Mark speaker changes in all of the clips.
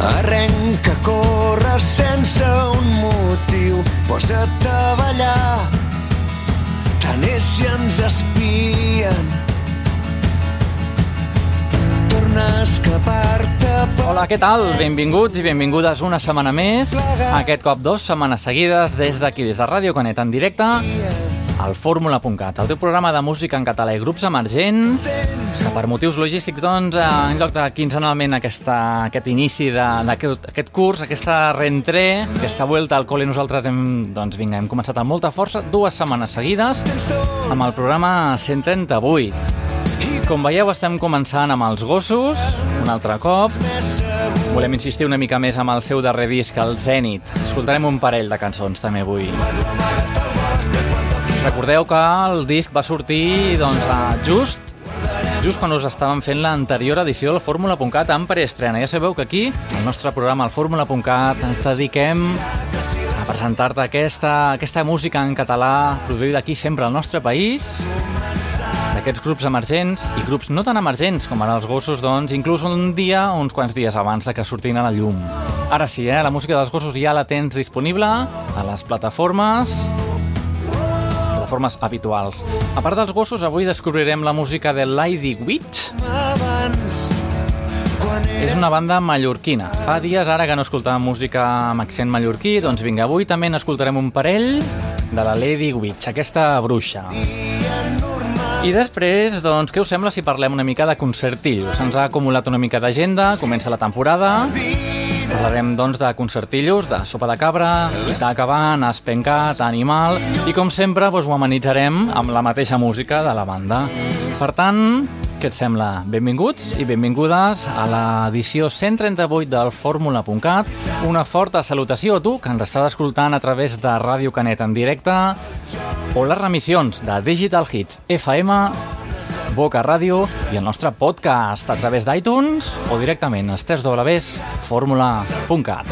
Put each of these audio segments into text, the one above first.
Speaker 1: Arrenca, corre sense un motiu, posa't a ballar. Tant és si ens espien. Torna a escapar-te
Speaker 2: Hola, què tal? Benvinguts i benvingudes una setmana més. Aquest cop dos setmanes seguides des d'aquí, des de Ràdio Canet en directe al fórmula.cat, el teu programa de música en català i grups emergents, que per motius logístics, doncs, eh, en lloc de quinzenalment aquesta, aquest inici d'aquest aquest curs, aquesta rentré, aquesta vuelta al col·le, nosaltres hem, doncs, vinga, hem començat amb molta força, dues setmanes seguides, amb el programa 138. Com veieu, estem començant amb els gossos, un altre cop. Volem insistir una mica més amb el seu darrer disc, el Zenit. Escoltarem un parell de cançons també avui. Recordeu que el disc va sortir doncs, just just quan us estàvem fent l'anterior edició del Fórmula.cat en preestrena. Ja sabeu que aquí, al nostre programa, al Fórmula.cat, ens dediquem a presentar-te aquesta, aquesta música en català produïda aquí sempre al nostre país, d'aquests grups emergents i grups no tan emergents com ara els gossos, doncs, inclús un dia, uns quants dies abans de que sortin a la llum. Ara sí, eh? la música dels gossos ja la tens disponible a les plataformes plataformes habituals. A part dels gossos, avui descobrirem la música de Lady Witch. És una banda mallorquina. Fa dies ara que no escoltàvem música amb accent mallorquí, doncs vinga, avui també n'escoltarem un parell de la Lady Witch, aquesta bruixa. I després, doncs, què us sembla si parlem una mica de concertillos? Se'ns ha acumulat una mica d'agenda, comença la temporada, Parlarem, doncs, de concertillos, de sopa de cabra, Itaca Band, Espencat, Animal... I, com sempre, doncs, ho amenitzarem amb la mateixa música de la banda. Per tant, què et sembla? Benvinguts i benvingudes a l'edició 138 del Fórmula.cat. Una forta salutació a tu, que ens estàs escoltant a través de Ràdio Canet en directe o les remissions de Digital Hits FM Boca Ràdio i el nostre podcast a través d'iTunes o directament als www.formula.cat.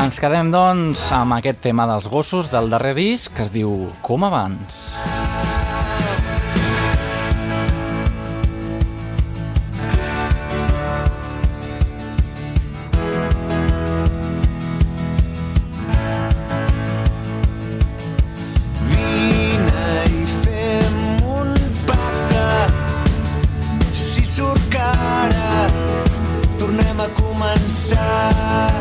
Speaker 2: Ens quedem, doncs, amb aquest tema dels gossos del darrer disc que es diu Com abans.
Speaker 3: pensar.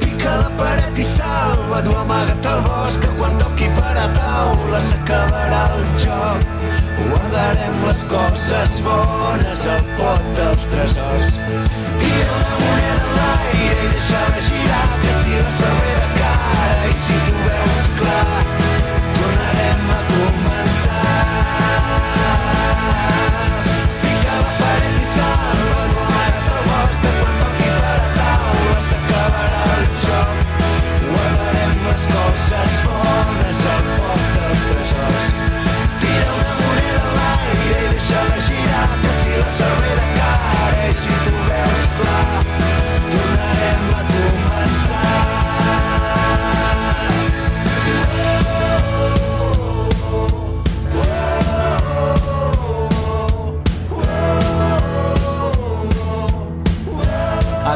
Speaker 3: Pica la paret i salva, tu amaga't al bosc, que quan toqui per a taula s'acabarà el joc. Guardarem les coses bones al pot dels tresors. Tira una moneda en l'aire i deixa-la girar, que si la sabré de cara i si tu veus clar, tornarem a començar. Pica la paret i salva, tu amaga't les coses bones a poc dels tresors. Tira una moneda a l'aire i deixa-la girar, que si la cervera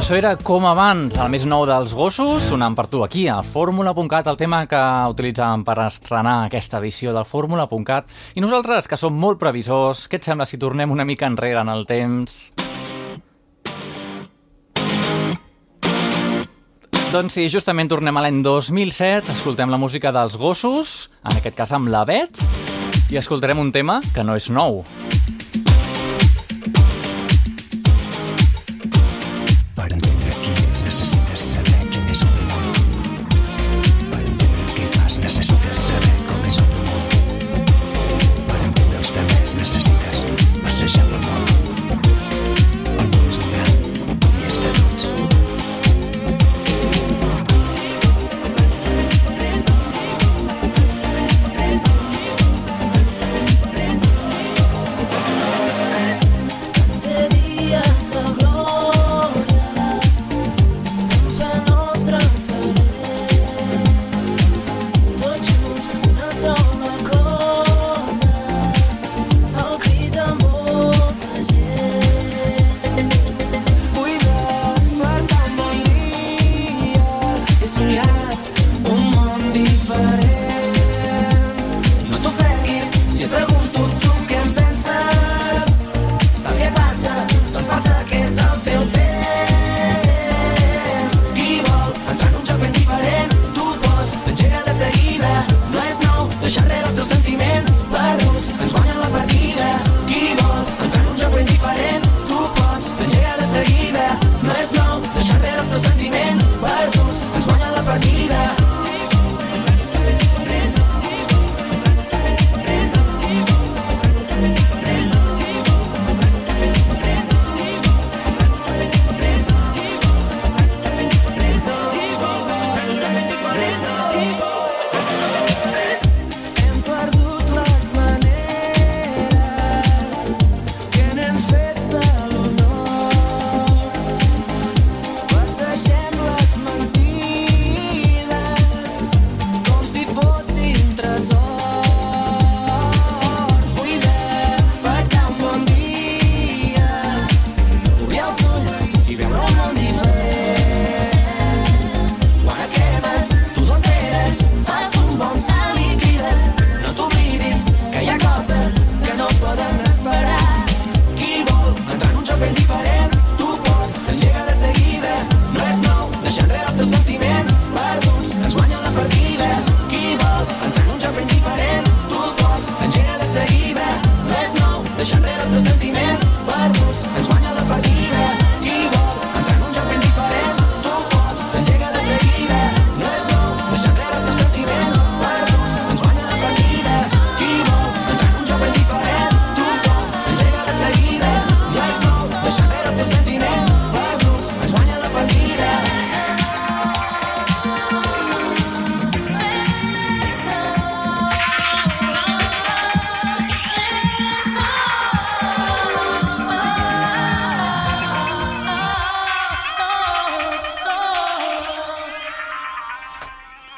Speaker 2: Això era com abans, el més nou dels gossos, sonant per tu aquí, a Fórmula.cat, el tema que utilitzàvem per estrenar aquesta edició del Fórmula.cat. I nosaltres, que som molt previsors, què et sembla si tornem una mica enrere en el temps? Doncs sí, justament tornem a l'any 2007, escoltem la música dels gossos, en aquest cas amb la Bet, i escoltarem un tema que no és nou.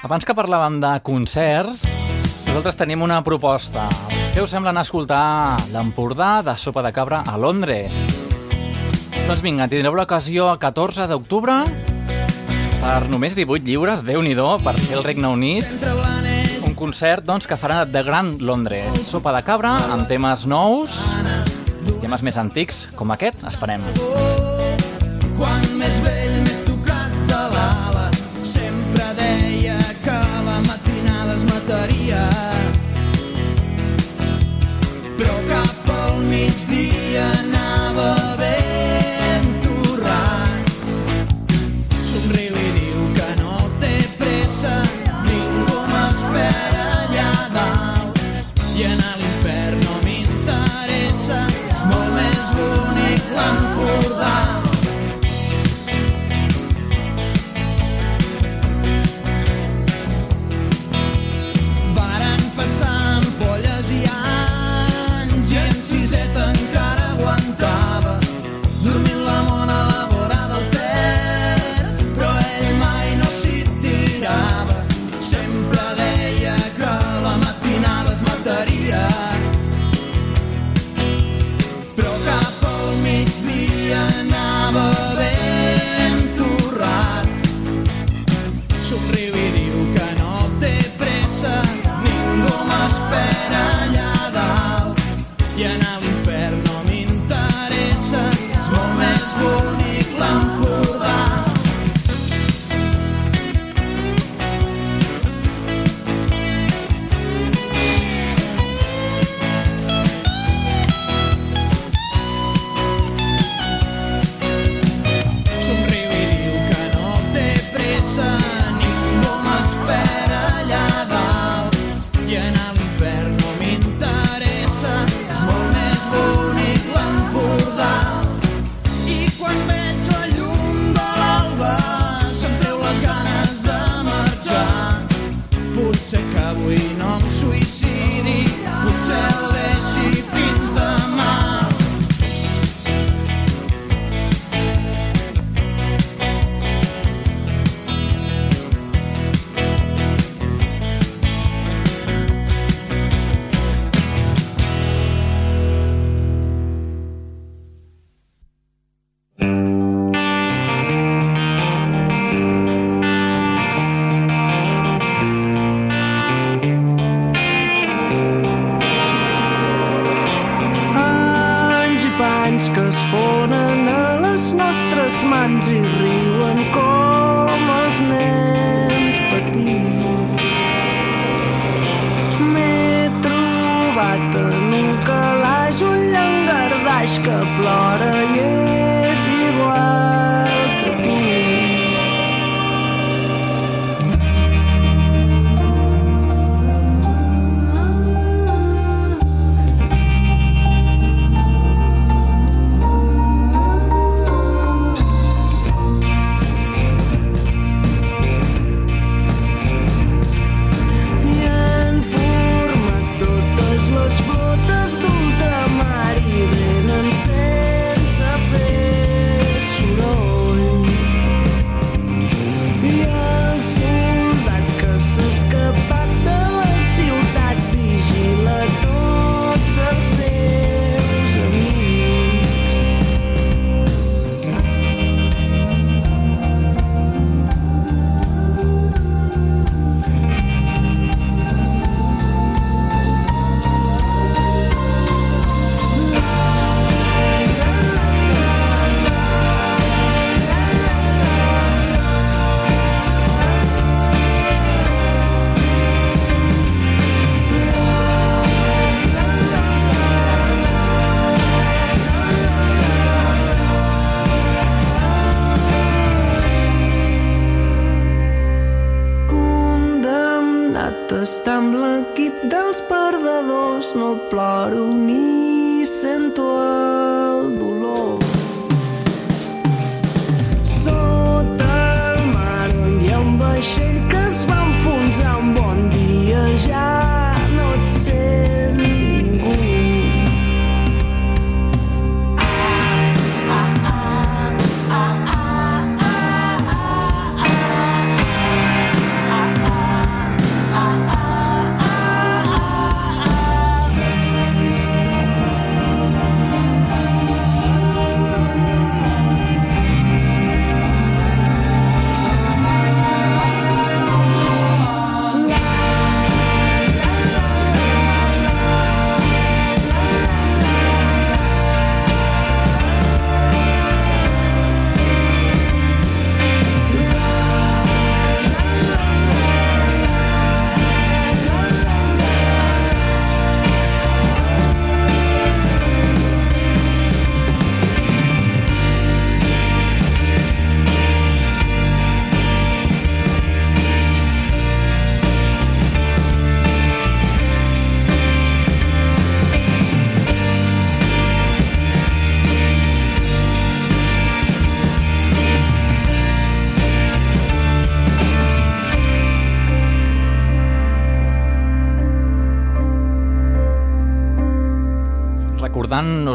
Speaker 4: Abans que parlàvem de concerts, nosaltres tenim una proposta. Què us sembla anar a escoltar l'Empordà de Sopa de Cabra a Londres? Doncs vinga, tindreu l'ocasió el 14 d'octubre per només 18 lliures, déu nhi per ser el Regne Unit. Un concert doncs, que farà de Gran Londres. Sopa de cabra amb temes nous, temes més antics, com aquest, esperem.
Speaker 1: manage the
Speaker 2: unavoidable.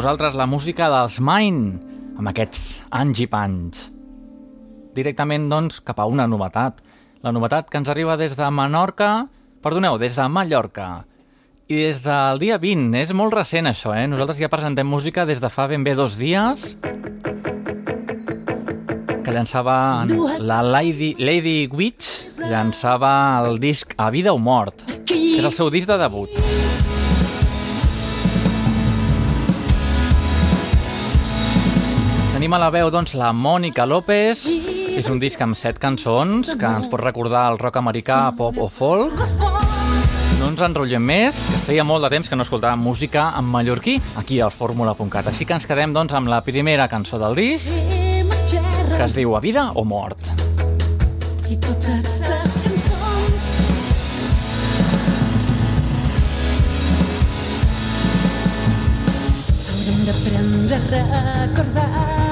Speaker 2: Nosaltres la música dels Mine, amb aquests anys i panys. Directament, doncs, cap a una novetat. La novetat que ens arriba des de Menorca, perdoneu, des de Mallorca. I des del dia 20, és molt recent això, eh? Nosaltres ja presentem música des de fa ben bé dos dies, que llançava la Lady, Lady Witch, llançava el disc A Vida o Mort, que és el seu disc de debut. Tenim a la veu, doncs, la Mònica López. És un disc amb set cançons que ens pot recordar el rock americà, pop o folk. No ens enrotllem més, que feia molt de temps que no escoltàvem música en mallorquí aquí al fórmula.cat. Així que ens quedem, doncs, amb la primera cançó del disc, que es diu A vida o mort.
Speaker 5: I totes les cançons haurem d'aprendre a recordar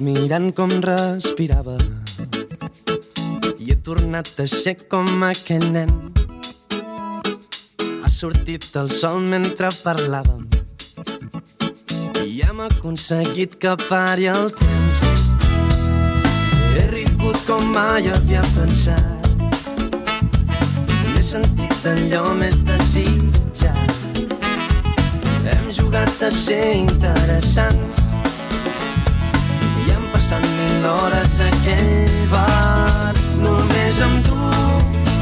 Speaker 3: mirant com respirava. I he tornat a ser com aquell nen. Ha sortit el sol mentre parlàvem. I hem aconseguit que pari el temps. He rigut com mai havia pensat. He sentit allò més desitjat. Hem jugat a ser interessants passat mil hores a aquell bar. Només amb tu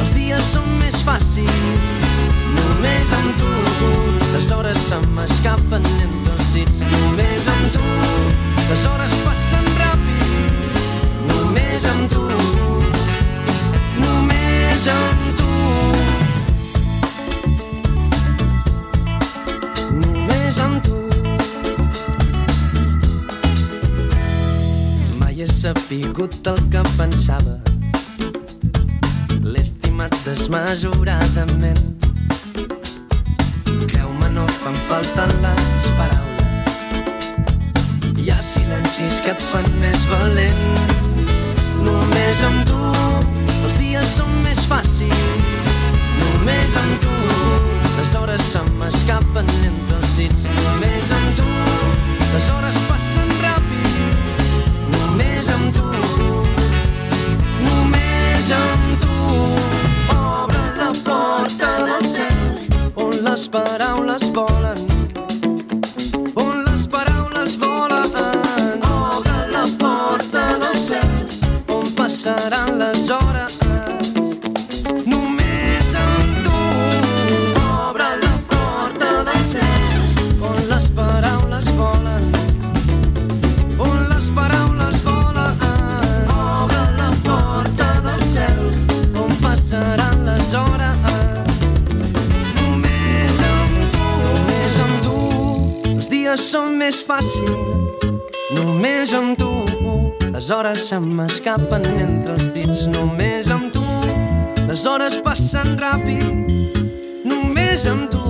Speaker 3: els dies són més fàcils. Només amb tu les hores se m'escapen entre els dits. Només amb tu les hores passen ràpid. Només amb tu, només amb tu. Sapigut el que pensava. L'he estimat desmesuradament. Creu-me, no fan falta les paraules. Hi ha silencis que et fan més valent. Només amb tu els dies són més fàcils. Només amb tu les hores se m'escapen entre els dits. Només amb tu les hores passen ràpid. Només amb tu. Obre la porta del cel on les paraules volen. On les paraules volen. Obre la porta del cel on passaran les hores. Dies són més fàcils. Només amb tu, les hores se m'escapen entre els dits. Només amb tu, les hores passen ràpid. Només amb tu,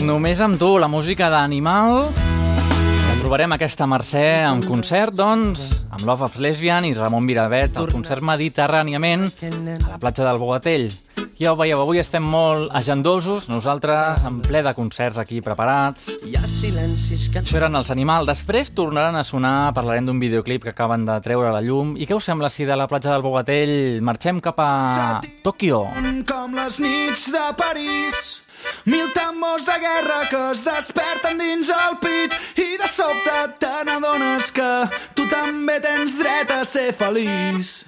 Speaker 3: Només amb tu,
Speaker 2: la música d'Animal. Trobarem aquesta Mercè en concert, doncs, amb Love of Lesbian i Ramon Miravet, al concert mediterràniament a la platja del Bogatell. Ja ho veieu, avui estem molt agendosos, nosaltres en ple de concerts aquí preparats.
Speaker 3: Hi ha silencis que
Speaker 2: Això eren els Animal. Després tornaran a sonar, parlarem d'un videoclip que acaben de treure a la llum. I què us sembla si de la platja del Bogatell marxem cap a Tòquio?
Speaker 6: Com les nits de París Mil tambors de guerra que es desperten dins el pit i de sobte te n'adones que tu també tens dret a ser feliç.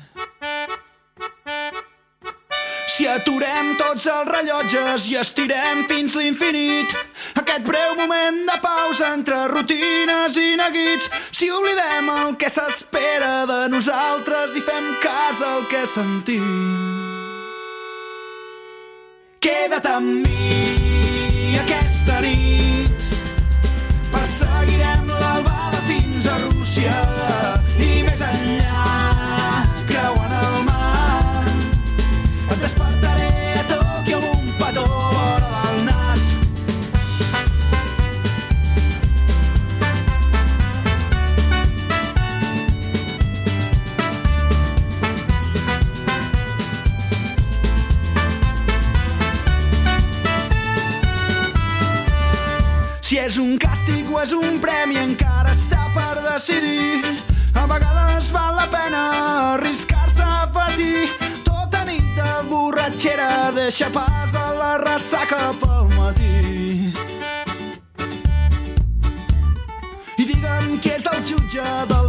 Speaker 6: Si aturem tots els rellotges i estirem fins l'infinit, aquest breu moment de pausa entre rutines i neguits, si oblidem el que s'espera de nosaltres i fem cas al que sentim. Queda't amb mi Si és un càstig o és un premi encara està per decidir. A vegades val la pena arriscar-se a patir. Tota nit de borratxera deixa pas a la ressaca pel matí. I digue'm qui és el jutge dels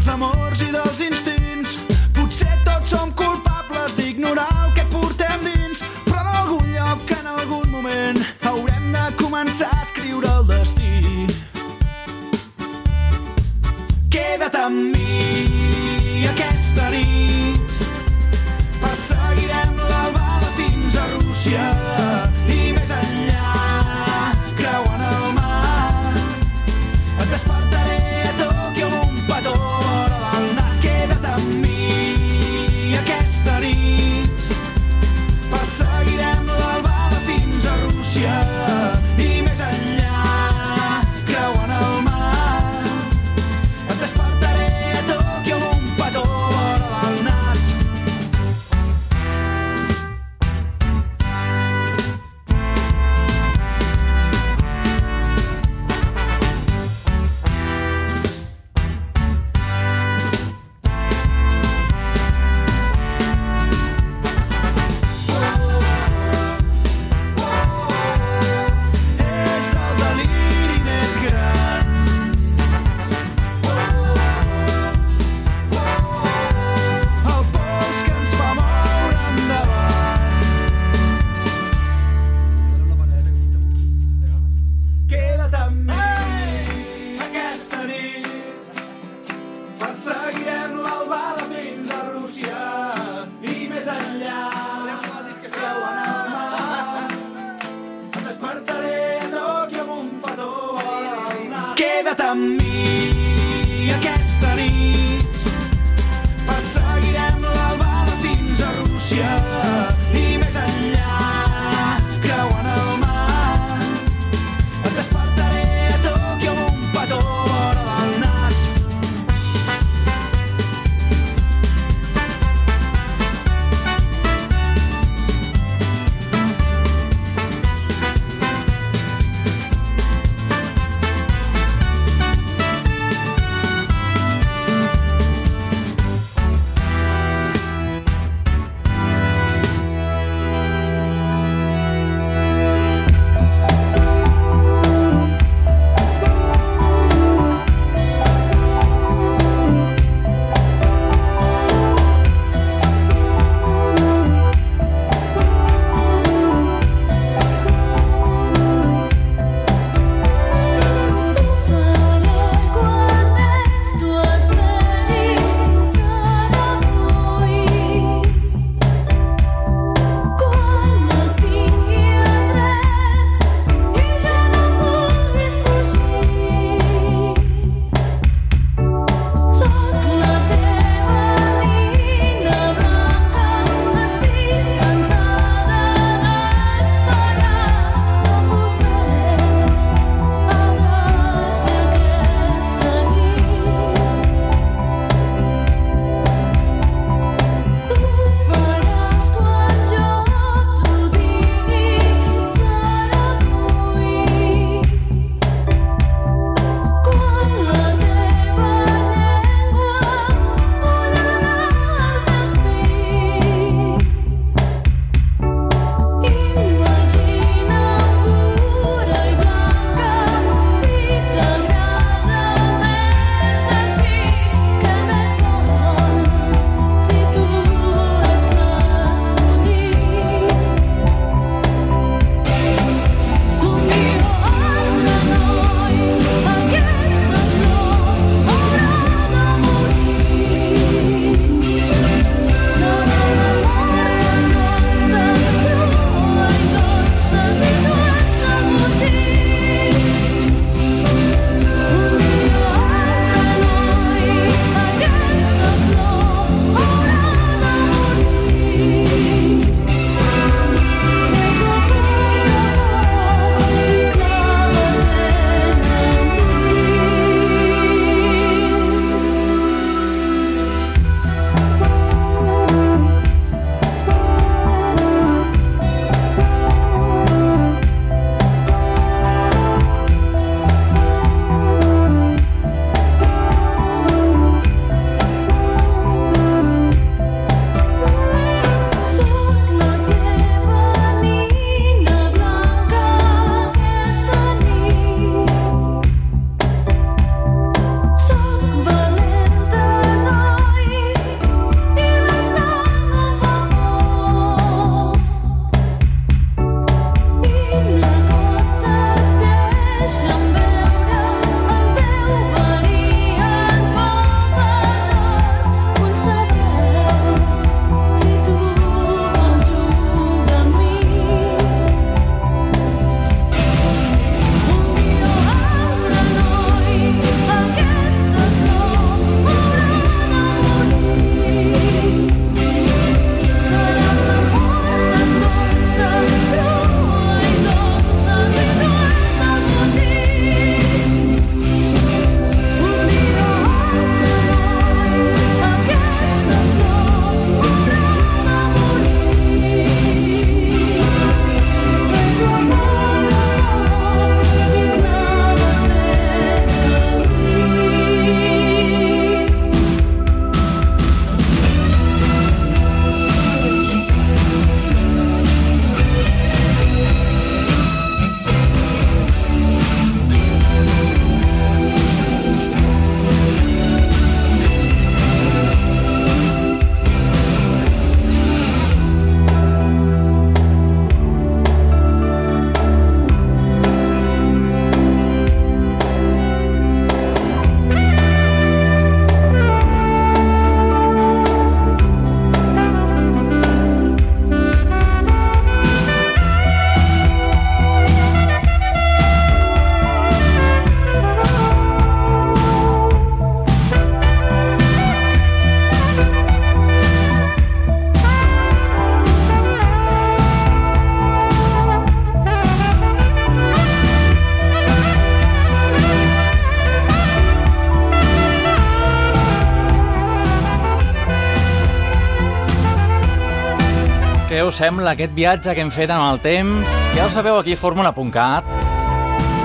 Speaker 2: us sembla aquest viatge que hem fet en el temps? Ja ho sabeu aquí a Fórmula.cat.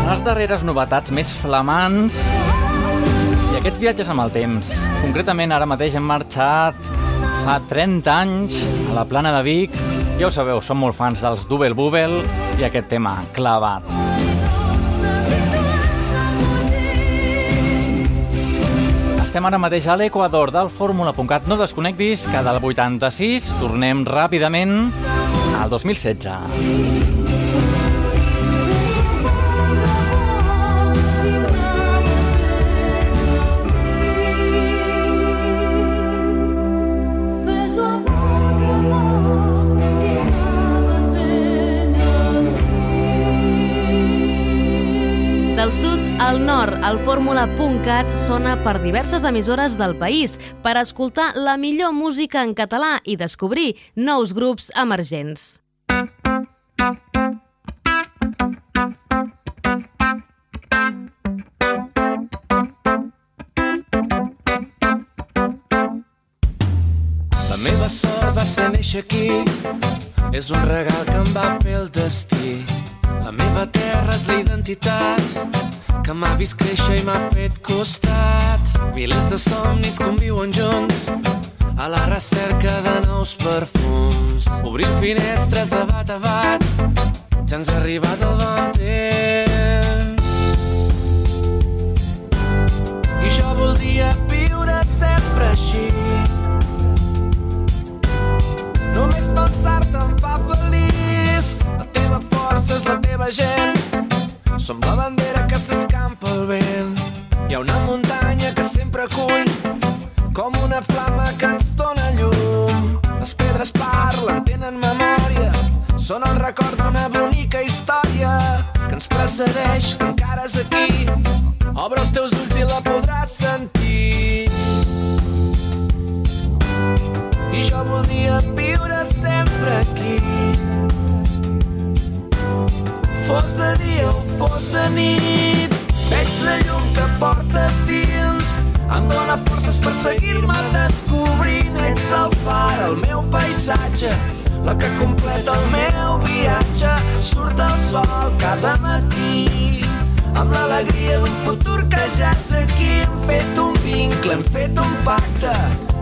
Speaker 2: Les darreres novetats més flamants i aquests viatges amb el temps. Concretament, ara mateix hem marxat fa 30 anys a la plana de Vic. Ja ho sabeu, som molt fans dels Double Bubble i aquest tema, clavat. Estem ara mateix a l'Equador del Fórmula.cat. No desconnectis que del 86 tornem ràpidament al 2016.
Speaker 7: Al nord, el fórmula.cat sona per diverses emissores del país per escoltar la millor música en català i descobrir nous grups emergents.
Speaker 1: La meva sort va ser néixer aquí, és un regal que em va fer el destí. La meva terra és la identitat que m'ha vist créixer i m'ha fet costat. Milers de somnis conviuen junts a la recerca de nous perfums. Obrim finestres de bat a bat, ja ens ha arribat el bon temps. I jo voldria viure sempre així. Només pensar-te em fa feliç. La teva força és la teva gent. Som la bandera que s'escampa al vent. Hi ha una muntanya que sempre acull com una flama que ens dóna llum. Les pedres parlen, tenen memòria, són el record d'una bonica història que ens precedeix, que encara és aquí. Obre els teus ulls i la podràs sentir. I jo voldria viure sempre aquí. Fos de dia o fos de nit, veig la llum que portes dins. Em dóna forces per seguir-me descobrint. Ets el far, el meu paisatge, la que completa el meu viatge. Surt el sol cada matí, amb l'alegria d'un futur que ja és aquí. Hem fet un vincle, hem fet un pacte,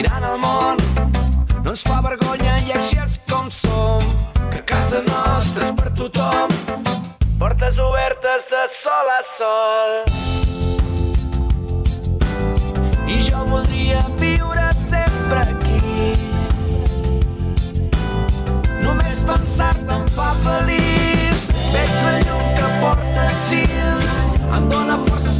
Speaker 1: Mirant el món, no ens fa vergonya i així és com som. Que casa nostra és per tothom, portes obertes de sol a sol. I jo voldria viure sempre aquí. Només pensar-te em fa feliç. Veig la llum que portes dins. Em dóna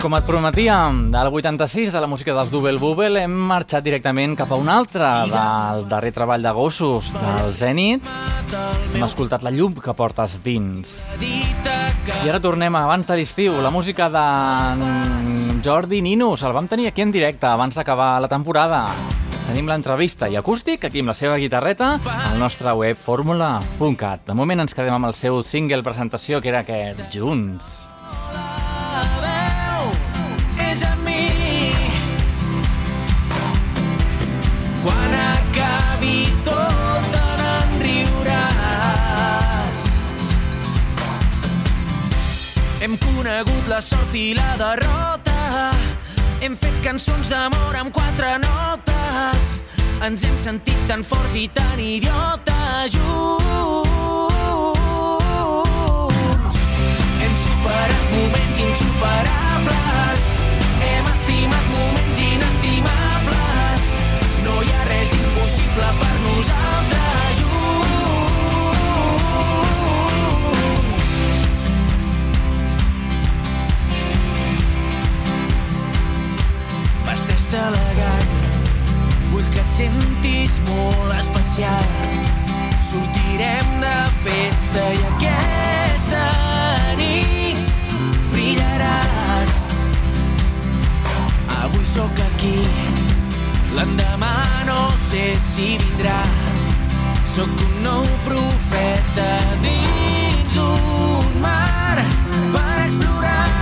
Speaker 2: Com et prometíem, del 86, de la música dels Double Bubble, hem marxat directament cap a un altre, del darrer treball de gossos, del Zenit. Hem escoltat la llum que portes dins. I ara tornem a abans de l'estiu, la música de Jordi Ninus. El vam tenir aquí en directe abans d'acabar la temporada. Tenim l'entrevista i acústic aquí amb la seva guitarreta al nostre web fórmula.cat. De moment ens quedem amb el seu single presentació, que era aquest, Junts.
Speaker 1: Conegut la sort i la derrota. Hem fet cançons d'amor amb quatre notes. Ens hem sentit tan forts i tan idiotes junts. Hem superat moments insuperables. Hem estimat moments inestimables. No hi ha res impossible per nosaltres Vesteix-te elegant, vull que et sentis molt especial. Sortirem de festa i aquesta nit brillaràs. Avui sóc aquí, l'endemà no sé si vindrà. Sóc un nou profeta dins d'un mar per explorar.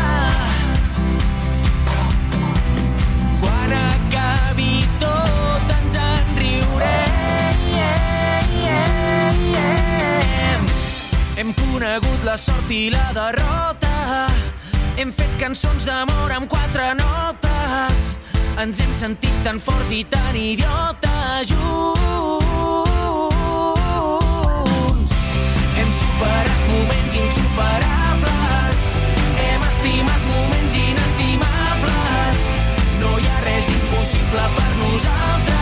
Speaker 1: Hem conegut la sort i la derrota. Hem fet cançons d'amor amb quatre notes. Ens hem sentit tan forts i tan idiotes junts. Hem superat moments insuperables. Hem estimat moments inestimables. No hi ha res impossible per nosaltres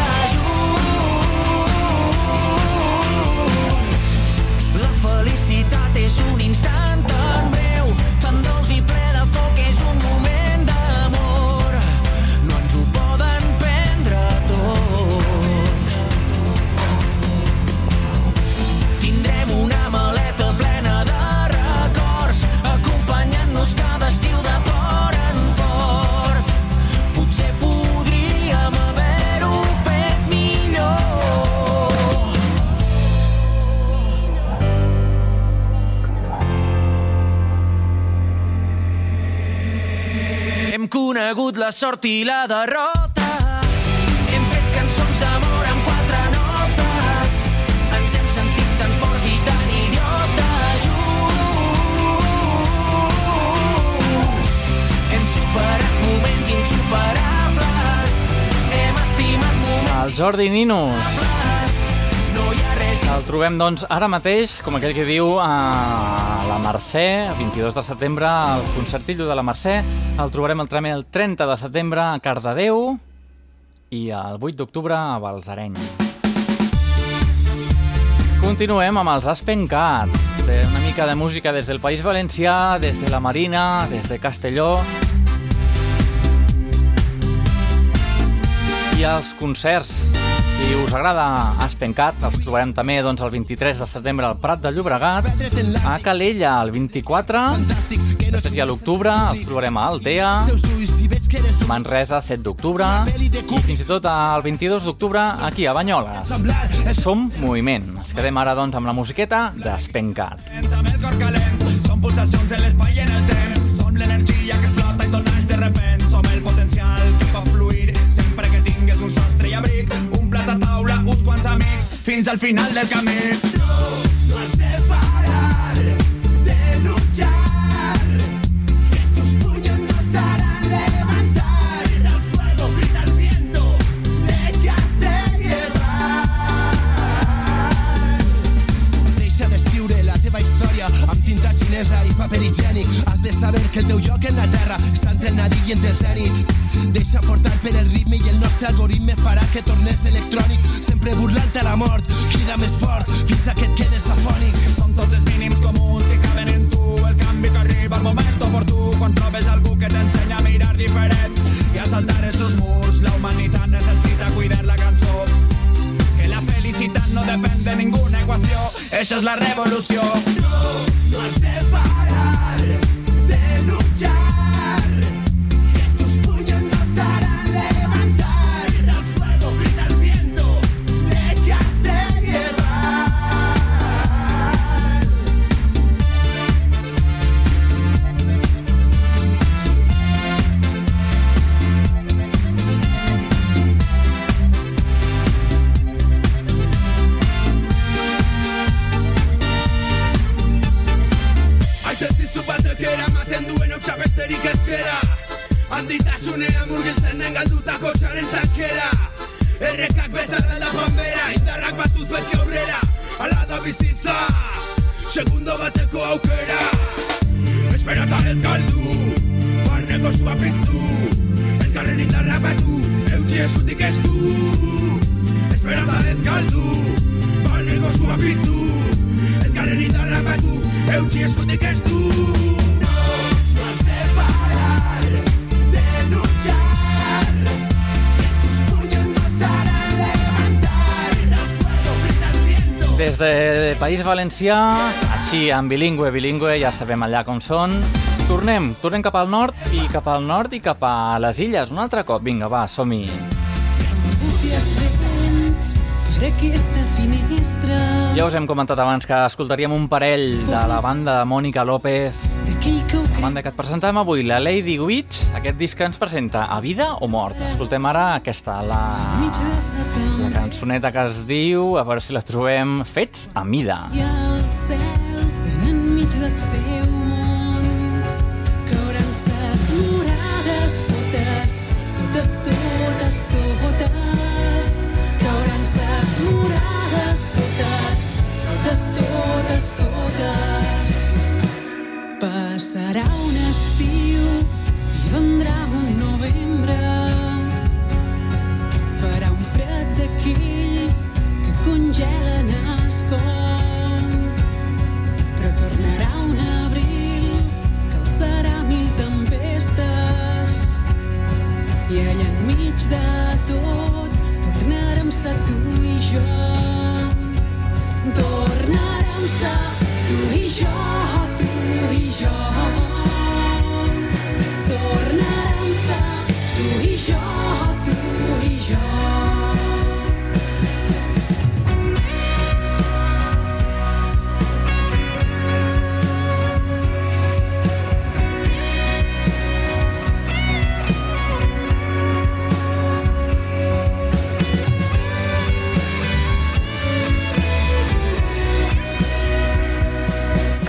Speaker 1: la sort i la derrota. Hem fet cançons d'amor amb quatre notes. Ens hem sentit tan forts i tan idiotes junts. Hem superat moments insuperables. Hem estimat moments
Speaker 2: El Jordi
Speaker 1: res
Speaker 2: El trobem, doncs, ara mateix, com aquell que diu, a la Mercè, el 22 de setembre, al concertillo de la Mercè. El trobarem el també el 30 de setembre a Cardedeu i el 8 d'octubre a Balsareny. Continuem amb els Aspencat. Una mica de música des del País Valencià, des de la Marina, des de Castelló. I els concerts. Si us agrada Aspencat, els trobarem també doncs, el 23 de setembre al Prat de Llobregat, a Calella el 24, després hi ha l'octubre, els trobarem a Altea, Manresa 7 d'octubre i fins i tot el 22 d'octubre aquí a Banyoles. Som moviment. Ens quedem ara doncs amb la musiqueta
Speaker 6: calent, som pulsacions en l'espai i en el temps. Som l'energia que explota i tot de repent. Som el potencial que pot fluir sempre que tingues un sostre i abric. Un plat a taula, uns quants amics, fins al final del camí.
Speaker 8: Eskutik ez du ez galdu Barneko sua piztu Elkarren indarrak batu Eutxi eskutik ez du
Speaker 6: No has de parar de luchar. Que tus puños nos harán levantar. El fuego, viento.
Speaker 2: Des de País Valencià, així en bilingüe, bilingüe, ja sabem allà com són. Tornem, tornem cap al nord i cap al nord i cap a les illes. Un altre cop, vinga, va, som-hi. Ja us hem comentat abans que escoltaríem un parell de la banda de Mònica López, la banda que et presentem avui, la Lady Witch. Aquest disc que ens presenta A vida o mort. Escoltem ara aquesta, la, la cançoneta que es diu, a veure si la trobem, Fets a mida.
Speaker 5: i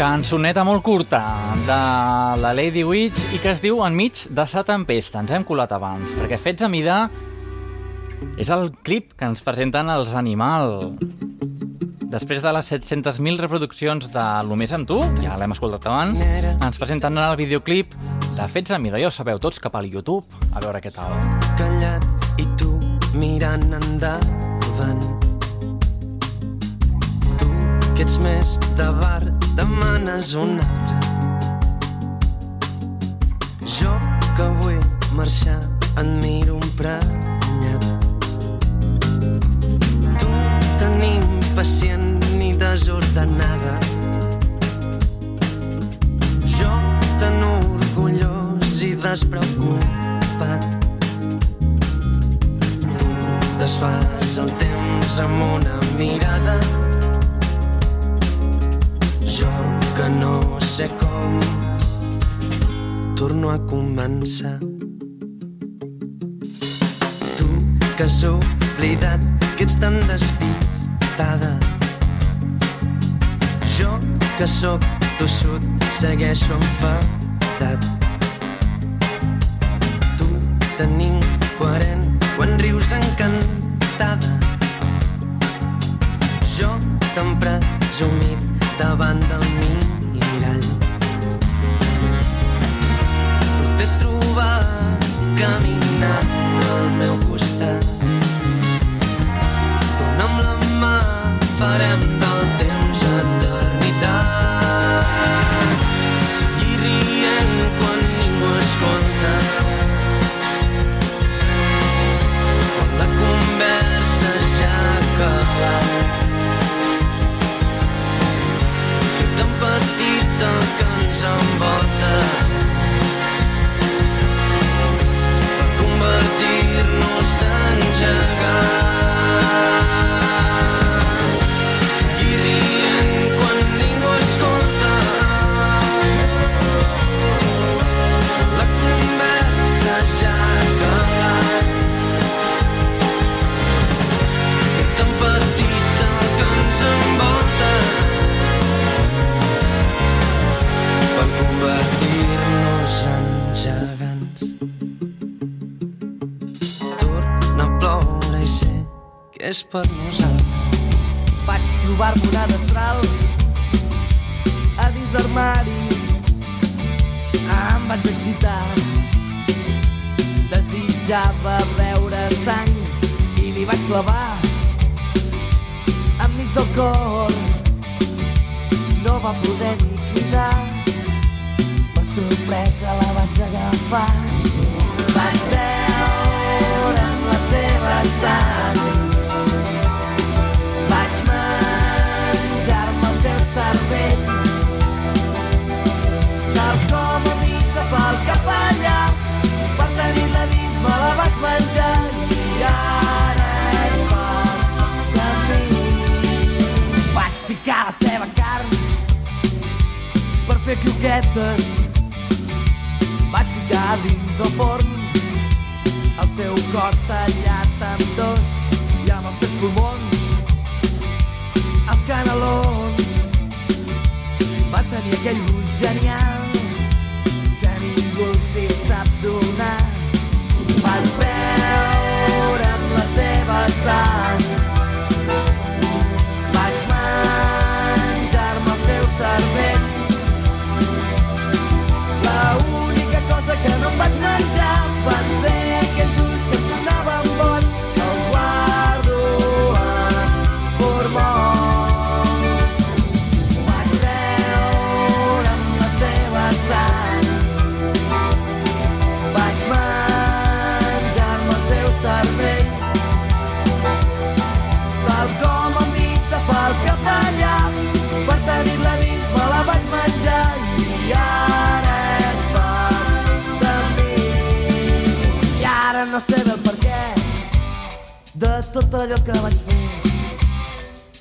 Speaker 2: Cançoneta molt curta de la Lady Witch i que es diu Enmig de sa tempesta. Ens hem colat abans, perquè Fets a mida és el clip que ens presenten els Animal. Després de les 700.000 reproduccions de Lo més amb tu, ja l'hem escoltat abans, ens presenten el videoclip de Fets a mida. Ja ho sabeu, tots cap al YouTube, a veure què tal.
Speaker 9: callat i tu mirant endavant. Tu, que ets més de bar, demanes un altre. Jo, que vull marxar, et miro emprenyat. Tu, tan impacient ni desordenada. Jo, tan orgullós i despreocupat. desfàs el temps amb una mirada. Jo que no sé com torno a començar. Tu que has oblidat que ets tan despistada. Jo que sóc tossut segueixo enfadat. Tu tan incoherent quan rius encantada. Jo tan presumit davant del. És
Speaker 3: croquetes. Vaig ficar dins el forn el seu cor tallat en dos i amb els seus pulmons els canelons va tenir aquell gust genial que ningú els hi sap donar vaig veure amb la seva sang Batman tot allò que vaig fer.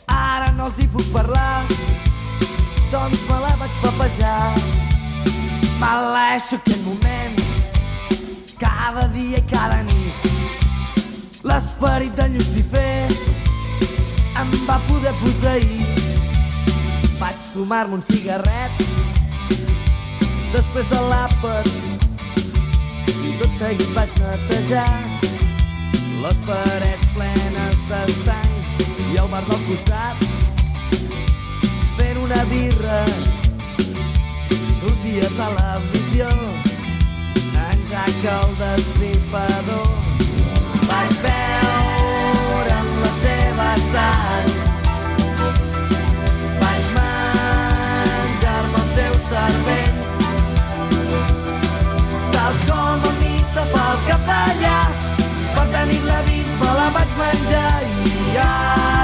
Speaker 3: Ara no els hi puc parlar doncs me la vaig papejar. Maleixo aquell moment cada dia i cada nit. L'esperit de Lucifer em va poder posseir vaig fumar-me un cigarret després de l'àpat i tot seguit vaig netejar les parets plenes de sang i el bar del costat fent una birra. Sortia a televisió en Jack el destripador vaig veure amb la seva sang dins me la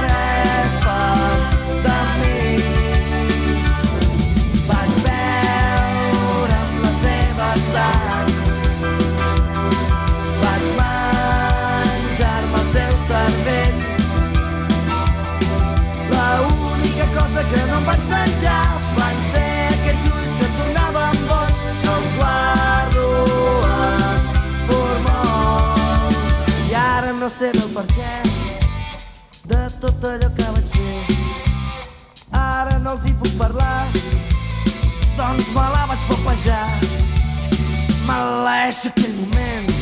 Speaker 3: tot allò que vaig fer. Ara no els hi puc parlar doncs me la vaig popejar. Maleix aquell moment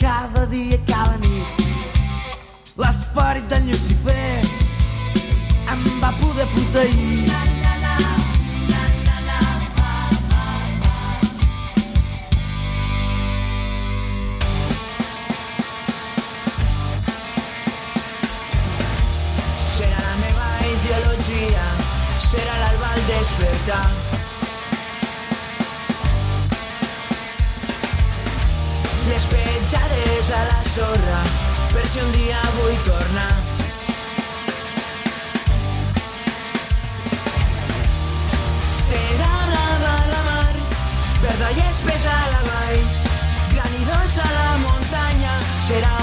Speaker 3: cada dia cada nit. L'esperit de Lucifer em va poder posseir
Speaker 1: al despertar. Les petjades a la sorra, per si un dia vull tornar. Serà blava la mar, verda i espessa la vall, gran i dolça la muntanya, serà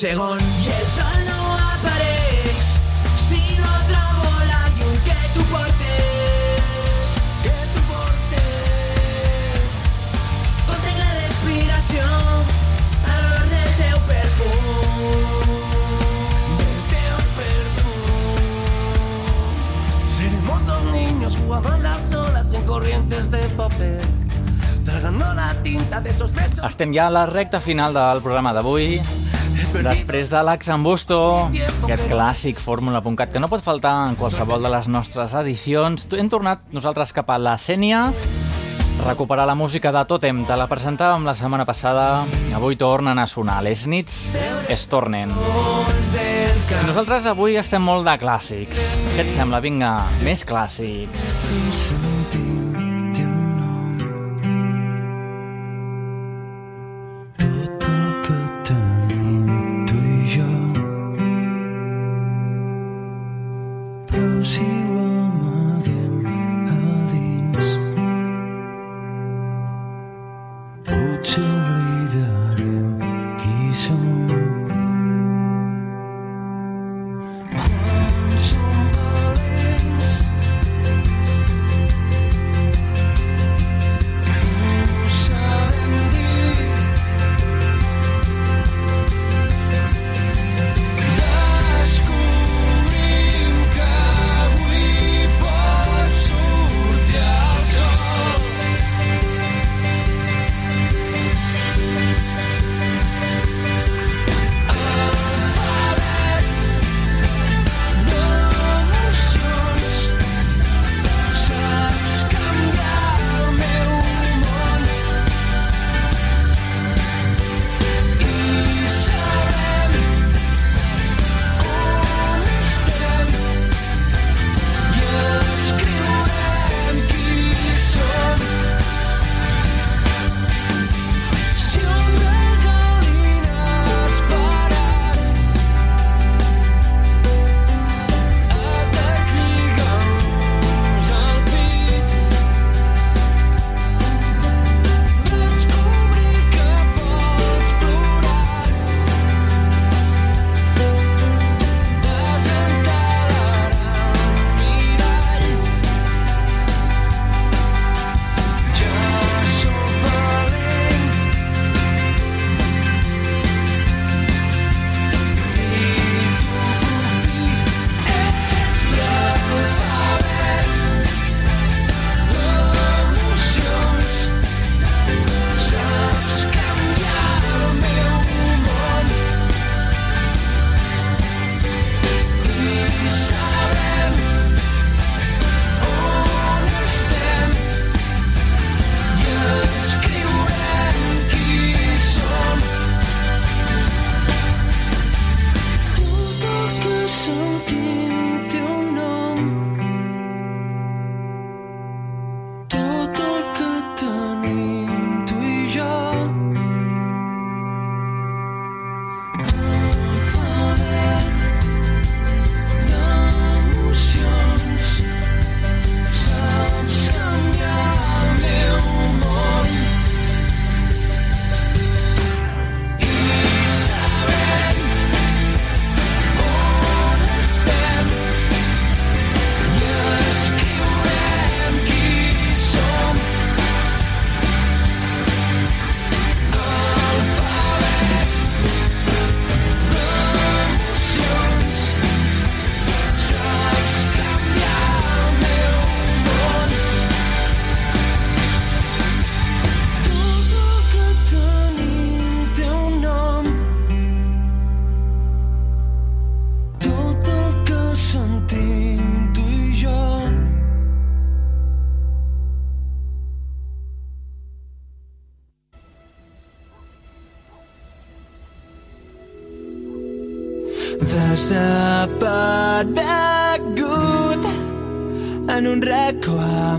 Speaker 1: segon. I el sol no apareix si no trobo la llum que tu portes. Que tu portes. Contenc la respiració a l'olor del teu perfum. Del teu perfum.
Speaker 2: Seremos dos niños jugando en las olas en corrientes de papel, la tinta de esos besos.
Speaker 9: Estem ja a la recta final del programa d'avui. Després de l'Axambusto, aquest clàssic fórmula.cat que no pot faltar en qualsevol de les nostres edicions, hem tornat nosaltres cap a la Sènia, recuperar la música de Totem. Te la presentàvem la setmana passada, avui tornen a sonar. Les nits es tornen. I nosaltres avui estem molt de clàssics. Què et sembla? Vinga, més clàssics.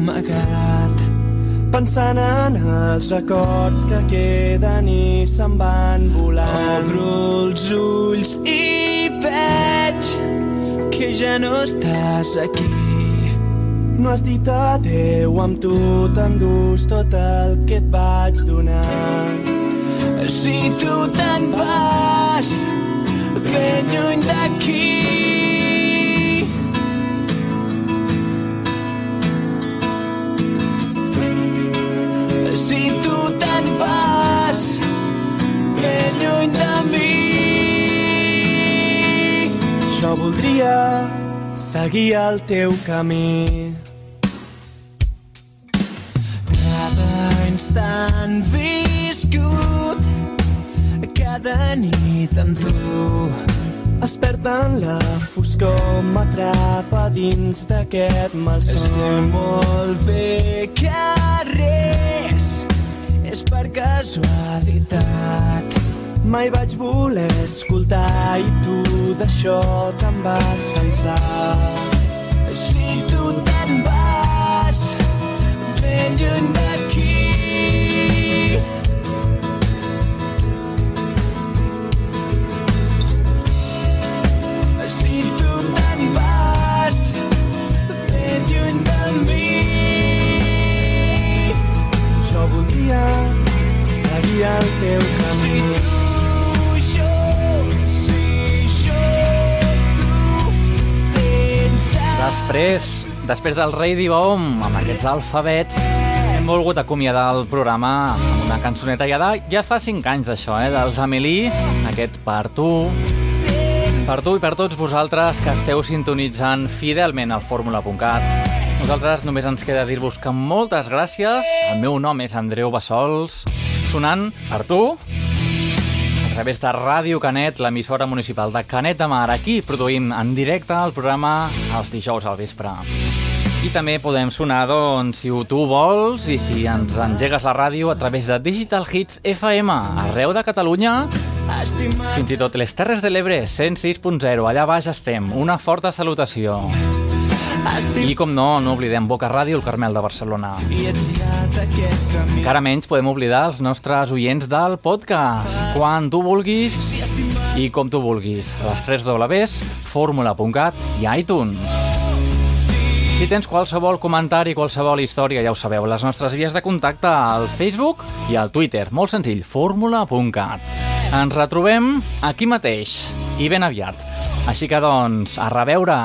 Speaker 1: Amagat
Speaker 10: Pensant en els records que queden i se'n van volant.
Speaker 1: Obro els ulls i veig que ja no estàs aquí.
Speaker 10: No has dit adeu, amb tu t'endús tot el que et vaig donar.
Speaker 11: Si tu te'n vas ben lluny d'aquí lluny de mi
Speaker 10: Jo voldria seguir el teu camí.
Speaker 11: Cada instant viscut cada nit amb tu
Speaker 10: Es perd en la foscor, m'atrapa dins d'aquest malson.
Speaker 11: Sé molt bé que res és per casualitat.
Speaker 10: Mai vaig voler escoltar i tu d'això te'n vas cansar.
Speaker 11: Si tu te'n vas ben lluny d'aquí
Speaker 2: Després, del Rei Divom, amb aquests alfabets, hem volgut acomiadar el programa amb una cançoneta ja, de, ja fa 5 anys d'això, eh, dels Amelie, aquest Per tu, per tu i per tots vosaltres que esteu sintonitzant fidelment al fórmula.cat. Nosaltres només ens queda dir-vos que moltes gràcies. El meu nom és Andreu Bassols, sonant per tu, través de Ràdio Canet, l'emissora municipal de Canet de Mar, aquí produint en directe el programa els dijous al vespre. I també podem sonar, doncs, si tu vols i si ens engegues la ràdio a través de Digital Hits FM, arreu de Catalunya, fins i tot les Terres de l'Ebre, 106.0, allà baix estem. Una forta salutació. I com no, no oblidem Boca Ràdio, el Carmel de Barcelona. Encara menys podem oblidar els nostres oients del podcast. Quan tu vulguis i com tu vulguis. A les 3 Ws, fórmula.cat i iTunes. Si tens qualsevol comentari, qualsevol història, ja ho sabeu, les nostres vies de contacte al Facebook i al Twitter. Molt senzill, fórmula.cat. Ens retrobem aquí mateix i ben aviat. Així que, doncs, a reveure!